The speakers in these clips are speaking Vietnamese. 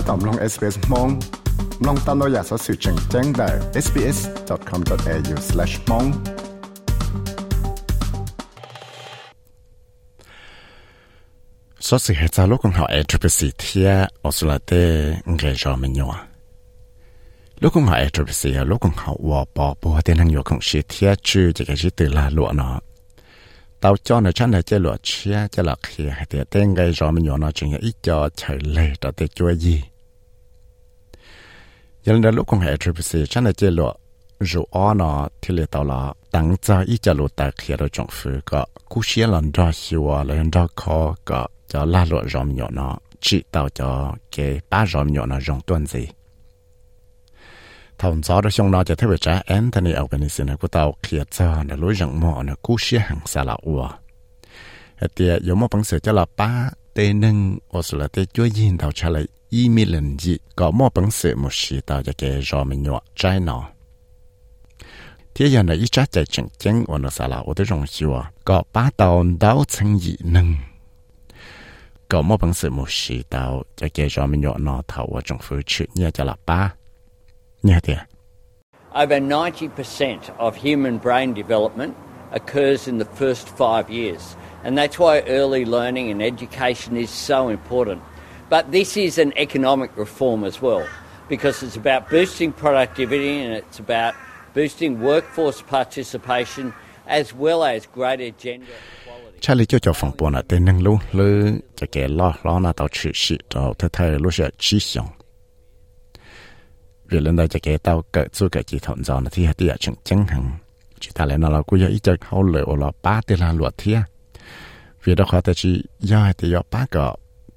ถ้าตอมลง SBS มองลองตามเราอยากสอสื่อแจ้งแจ้งได้ sbs.com.au/mong สอสื่อให้จาลูกของเขาเอทริปสีเทียออสเตรเลียเงยจอมันยัวลูกของเขาเอทริปสีลูกของเขาวอปอปัวเต็นหังอยู่ของชีเทียชื่อจะกระชิตลาหลวเนาะ tao cho lúc con hệ chụp xì chăn là chơi rủ nó tao là cho tại khi trong có có la lụa rõ mình chỉ tao cho cái ba rõ mình nhỏ nó rong tuần gì thằng gió đó xong nó cho thấy trả Anthony Albanese này của tao kia cho nó lối rộng mỏ nó cú xia hàng xa là ua thì có một bằng sự cho là ba tê nâng ở sự là tê chúa nhìn tao trả lại y mi lần gì có một bằng sự một sự tàu cho cái rõ mình nhọ trái nó thế giờ này ít trái chạy chân chân ở nó xa là ở tới rộng xua có ba tàu đào chân gì nâng có một bằng sự một sự tàu cho cái rõ mình nhọ nó thầu ở trong phương chuyện như cho là ba. Over 90% of human brain development occurs in the first five years, and that's why early learning and education is so important. But this is an economic reform as well, because it's about boosting productivity and it's about boosting workforce participation as well as greater gender equality.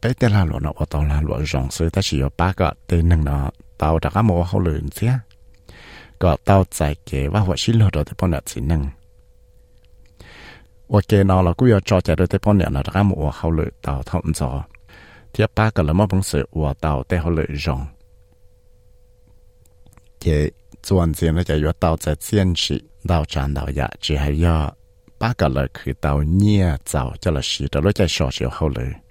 bé tên là lụa nó ở tàu là lụa rồng sưởi ta chỉ có ba cái tên nâng nó tàu đã có một hậu luyện chứ có tàu giải kế và họ sinh lừa được tới bọn nó chỉ nâng và nào là cũng có cho được tới bọn nó đã có hậu luyện tàu thông gió thì ba cái là một bằng sự của tàu tên hậu luyện rồng kế là chạy vào tàu giải chiến sĩ tàu tràn tàu dạ chỉ hay do ba cái là คือเตาเนี่ยเจ้าจะละสีแต่รถใจสอเสียวเขาเลย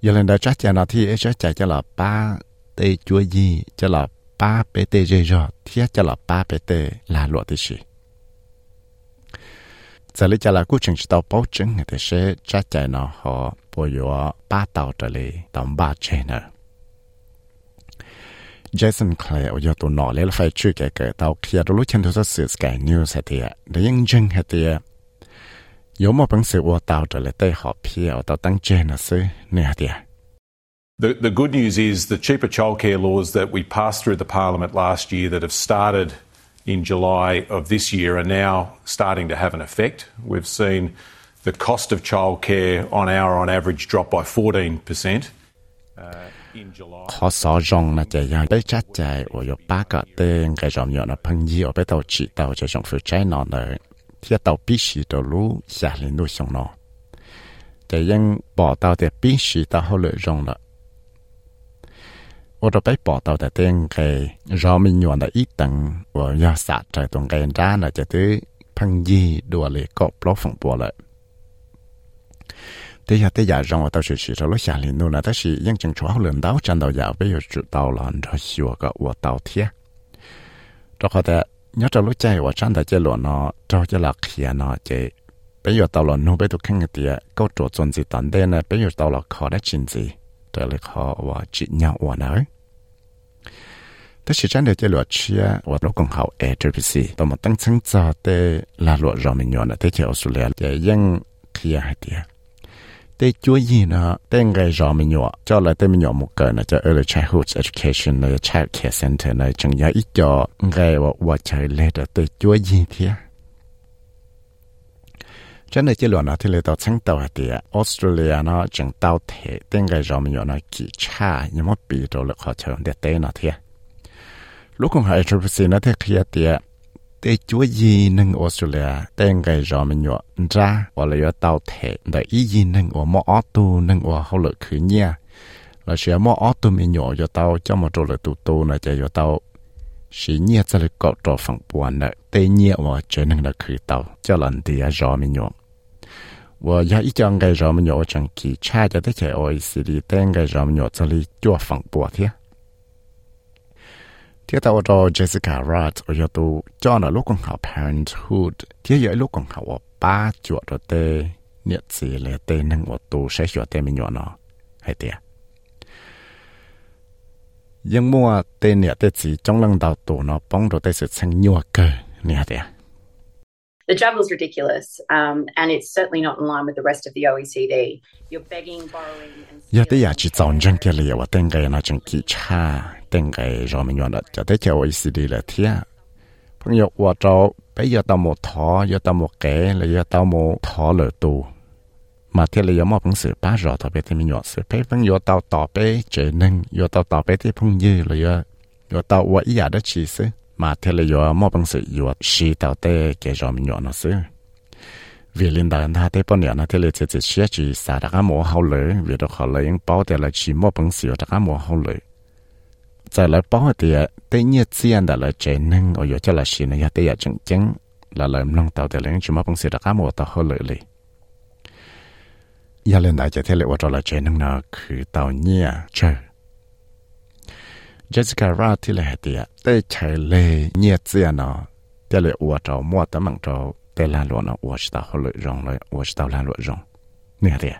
giờ lên đó chắc chắn là thì chắc chắn cho là ba tê chúa gì cho là ba bé tê dê rồi thì cho là ba bé tê là loại tê gì giờ lấy cho là cuối trình tàu báo chứng người ta sẽ chắc chắn nó họ bồi dưỡng ba tàu trở lại tầm ba chén nữa Jason hết อยตัวหนอเลยไฟชื่อแกเกิดเตาเคลียร์รู้เช่นทุกสื่อสกายนิวส์เฮียแต่ยังจังเฮีย 有冇本事我到这里对好票到当真的是那样的。 The, the good news is the cheaper childcare laws that we passed through the parliament last year that have started in July of this year are now starting to have an effect. We've seen the cost of childcare on hour on average drop by 14%. Uh, in July. ขอสอรองนะจะยังได้ชัดใจว่า有八个เต็ง个รอม 有那朋友被到知道这种负债呢的，贴到必须的路下领路上呢，这样报道的必须到后来用了。我都被报道的电给饶民员的一等，我要撒在东根家呢，就对朋友多了个不风波了。thế giờ thế giờ rằng tôi sẽ chỉ cho lúc xả liền luôn là ta chỉ những trường chúa lượng đào chân đầu giờ bây giờ chủ đào là nó hiểu cái của đào thiệt cho họ ta Nhớ cho lúc chạy và chăn đầu chơi luôn nó cho cho là khía nó chế bây giờ tao là nô bây giờ khăn cái tiệt câu chỗ chuẩn gì tận đây nè, bây giờ tao là khó đấy chính gì để lại khó và chỉ nhau và nói thế chỉ chăn đầu chơi luật chia và lúc còn học ATPC tao mà tăng chân cho tê là luật rồi mình nhọn là thế kiểu Australia để yên khía hai tiệt tế chúa gì nó tên ngày rõ mình nhỏ cho lại tên mình nhỏ một cái là cho early childhood education này child care center này chẳng giá ít cho ngày và và chạy lên đó tế chúa gì thế cho nên chỉ luận là thì lấy tàu sáng tàu hạt địa Australia nó chẳng tàu thể tên ngày rõ mình nhỏ nó kỹ cha nhưng mà bị đồ lực họ chờ để tên nó thế lúc còn hai chục nó thế kia địa tế chúa gì nâng Australia tên gây rõ mình nhỏ ra và là yếu tàu thể để ý gì nâng ở mỏ ô tô nâng ở hậu lực khứ nha là sẽ mỏ ô tô mình nhỏ cho tàu cho một chỗ là tụ tô là chạy cho tàu chỉ nhia cho lực cọ trò phẳng buồn nợ. Tế nhia và chơi nâng là khứ tàu cho lần thì rõ mình nhỏ và ya ý cho gây rõ mình nhỏ chẳng kỳ cha cho tới chạy OECD tên gây rõ mình nhỏ cho lý cho phẳng buồn thế thiết tao cho Jessica Rat ở giờ tu cho là lúc con học Parenthood. Thiết giờ lúc con học ở ba chuột rồi tê. Nhiệt gì là tê năng ở tu sẽ chuột tê mình nhỏ nó. Hay tiệt nhưng mua tê nhiệt tê gì trong lần đầu tu nó bóng rồi tê sự sang nhiều cơ. Nhiệt tiệt The travel is ridiculous, um, and it's certainly not in line with the rest of the OECD. You're begging, borrowing, and. Yeah, they are OECD là thia. Phong yo wa trao bây giờ tao một thọ, giờ tao một kẻ, là giờ tao một thọ lỡ tu. Mà thế là giờ mà phong sự ba rõ thọ bé thì mình nhọt sự bé phong giờ tao tỏ bé trẻ nâng, giờ tao tỏ bé thì phong dư là giờ giờ tao wa ý à đó chỉ sự mà thế là do mò bằng sự do xí tàu tê cái cho mình nhọn nó xứ vì linh đàn ta tê bọn nhiêu nó thế là chỉ chỉ xí chỉ xả ra cái mỏ hậu lưỡi vì đó họ lấy bao tê là chỉ mò bằng sự ra cái mỏ hậu lưỡi giờ lại bao thì tê nhiệt tiền đã lại chạy nâng ở chỗ là xí này tê là chừng chừng là lại nông tàu tê lấy chỉ mò bằng sự ra cái mỏ tàu hậu lưỡi lì giờ lên đại chỉ thế là ở chỗ là chạy nâng nó cứ tàu nhia chơi Jessica ra thì là hết tiệt để chạy lệ nhiệt tiền nó để lệ uất trâu mua tấm bằng trâu để là luôn nó uất chỉ tao hơi lệ rong lệ uo tao là lệ rong nè tiệt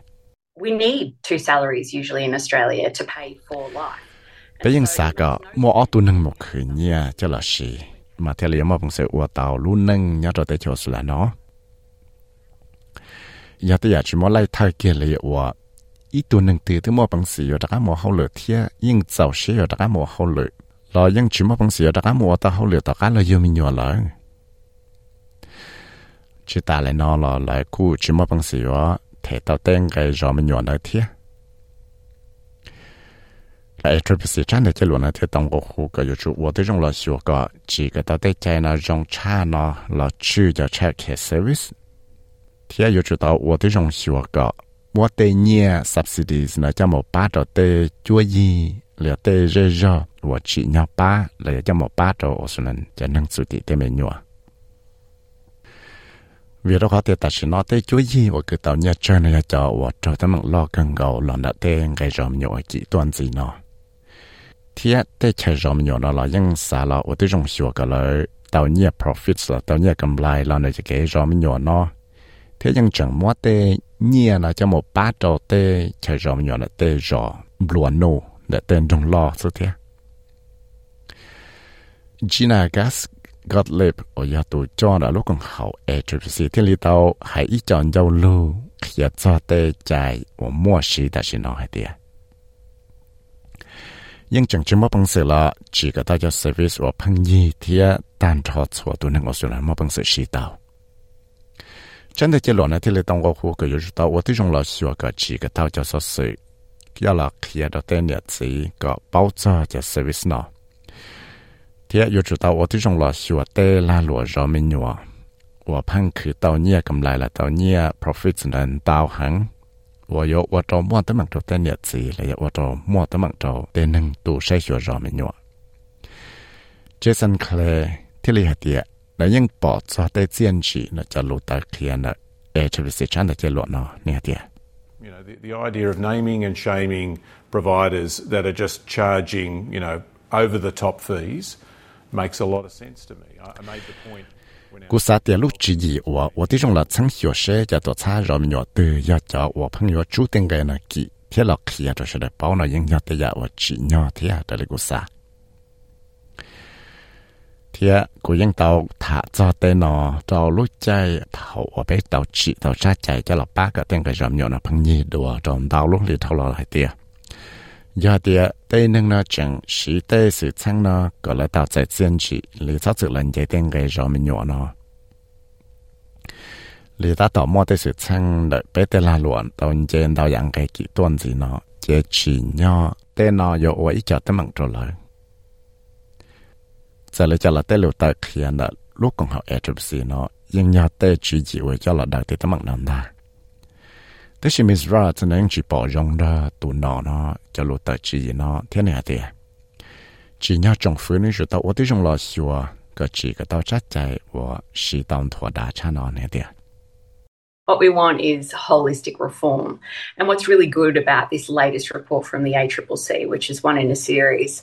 we need two salaries usually in Australia to pay for life. Bây giờ sao cả mua ở tu nâng một khởi nhà cho là gì mà theo lý mà bằng sự uất tàu luôn nâng nhà cho tới chỗ là nó. Giờ tôi chỉ mua lại thay kia lý uất อีตัวหนึ่งตือที่มอปังสีอยู่ดักมอเขาเหลือเทียยิ่งเจ้าเสียอยู่ดักมอเขาเหลือเรายังชิมอปังสีอยู่ดักมอตาเขาเหลือตากาเราเยอะมีหยัวเลยชิตาเลยนอหล่อหลายคู่ชิมอปังสีว่าเทตาเต้งไกรอมีหยัวเลยเทียไอ้ทริปสีชันเดจะหลวนเทตองโกคูก็อยู่ชุวัวที่จงรอชัวก็จีก็ตาเต้ใจนะจงชาเนาะเราชื่อจะเช็คเคสเซอร์วิสเทียอยู่ชุดตัววัวที่จงชัวก็ mua tê nhẹ subsidies nó cho một ba trò tê chua gì liệu tê rê rò. Và chỉ nhau ba liệu cho một ba trò ở xuân lần cho năng sự tị tê mẹ nhua vì đó có thể ta chỉ nói tê chua gì và cứ tạo nhà chơi nó cho và cho tấm mạng lo cần gầu lòn đã tê ngày ròm nhua chỉ toàn gì nó. Thì tê chơi ròm nhua nó là những xả lọ và tê rong xua cả lời. Tạo nhà profits là tạo nhà cầm lại là nơi cái ròm nhua nó. Thế nhưng chẳng mua tê nhia là cho một ba trò tê chạy rõ nhỏ là tê rõ lúa nô là tên trong lo số thế? Gina Gas Gottlieb, ở nhà tù cho đã lúc còn hậu e chụp sĩ thiên lý tàu, hãy ý chọn dâu lưu, khi cho tê chạy và mua sĩ đã xin nói tía? Nhưng chẳng chỉ mất bằng sự là, chỉ có ta cho service và phân nhi thì tàn trọt của tù nâng ở sự là mất bằng sự sĩ tàu 真的这老呢，这里当我户口就是到我这种老师个几个到叫说是，要了开到等日子个包扎叫 service 呢。第二又知道我这种老师我带了罗热门牛啊，我盼去到你咁来了，到你 profit 能导航。我有我找莫得忙找等日子，来我找莫得忙找等能读筛学热门牛。Jason Clay，这里还点。 แต่ยังปอดซาเตเซียนฉีนะจะลูตาเคียนะเอชวิสิชันนะจะลวดเนาะเนี่ยเดีย You know, the, the idea of naming and shaming providers that are just charging, you know, over the top fees makes a lot of sense to me. I, I made the point. กูสาเตียลูกจีอีว่าว่าที่จงละทั้งหัวเชจะตัวช้ารอมหยอดเตยยอดจอว่าพังหยอดชูเต็งไงนะกี่เที่ยหลอกเขียจะเสด็จเป้าหน่อยยังหยอดเตยว่าจีหยอดเที่ยแต่เลยกูสา thế cô dân tàu thả cho tên nó, cho lúc chạy tàu ở bên tàu chị, tàu xa chạy cho là bác cái tên cái rầm nhỏ nó phăng nhị đùa trong tàu lúc đi thầu lò lại tia giờ thì tên nâng nó chẳng sĩ tê sự chăng nó gọi là tàu chạy chiến chị lý cho sự lần chạy tên cái rầm nhỏ nó. Lý ta tàu mua tê sự chăng, đợi bé tên là luận tàu trên tàu dạng cái kỹ tuần gì nó, chế chỉ nhỏ, tên nó yo ủa ít cho tới mặn rồi จะเลยจะละเตลูตาเคลียนละลูกของเขาเอจบซีเนาะยังยาเตจีจีไว้จะละดักติดตั้งนั่นได้แต่ชิมิสราจะนั่งจีปอยงได้ตัวนอเนาะจะลูตาจีเนาะเท่านี้เดียจีเนาะจงฟื้นนี่จุดตัวที่จงรอชัวก็จีก็ต้องจัดใจว่าสีตามถั่วดาชานอนเนี่ยเดีย What we want is holistic reform. And what's really good about this latest report from the ACCC, which is one in a series,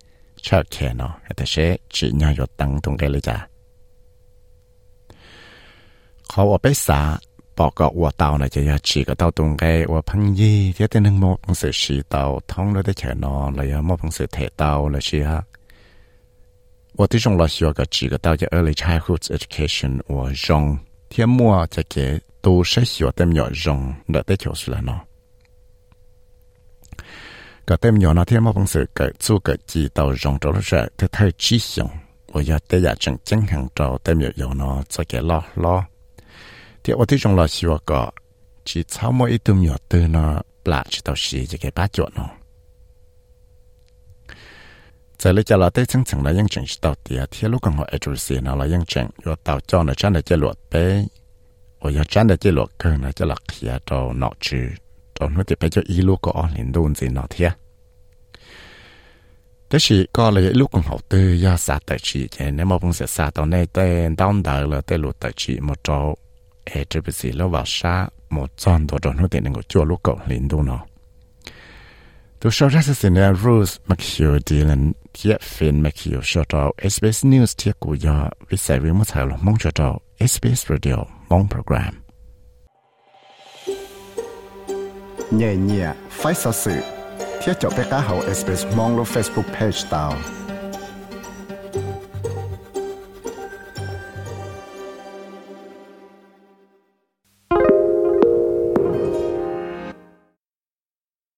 cho kẻ nó ta sẽ chỉ nhau yo tăng tung cái lý cha khó ở bên xa bỏ cả ở tàu này chỉ chỉ tàu tung cái ở phăng gì thế thì nâng một bằng sự chỉ tàu thông nó để kẻ nó là một bằng sự thể tàu là chỉ ha. 我最终老师要个几个到叫 early childhood education 我用，天末这个都是学的要用，那得就是了喏。个对没有那天末朋友个做个几到用着了是的太只用，我要得要正正行着对没有呢这个咯咯。ที่我对中了学个只草末一都没有的呢，不知道是这个八角呢。在你家老对层层来认证是到底啊，铁路刚好 address 那来认证，要到叫呢真的这落杯，我要真的这落个呢这落起啊到脑子， ตอนว่าจะไปเจ้าอีลูกก็อ่อนเห็นดูนสินอเทียแต่สิก็เลยลูกของเขาตื้อยาสาแต่ชีเจนมอพงเสียสาตอนในเต้นต้องเดาเลยแต่ลูกแต่ชีมอจอเอจะไปสิแล้วว่าชาหมดจอนตัวจนหัวเต็นก็จั่วลูกก็เห็นดูเนาะตัวชอรัสเซนเนอรูสมาคิวดีลันเทียฟินมาคิวชอตเอสบีเอสนิวส์เทียกูยาวิสัยวิมุตเธอลงมองชอตเอสบีเอสเรดิโอมองโปรแกรม nhẹ nhẹ phải sợ sự thiết cho bé cá hậu SBS mong lo Facebook page tao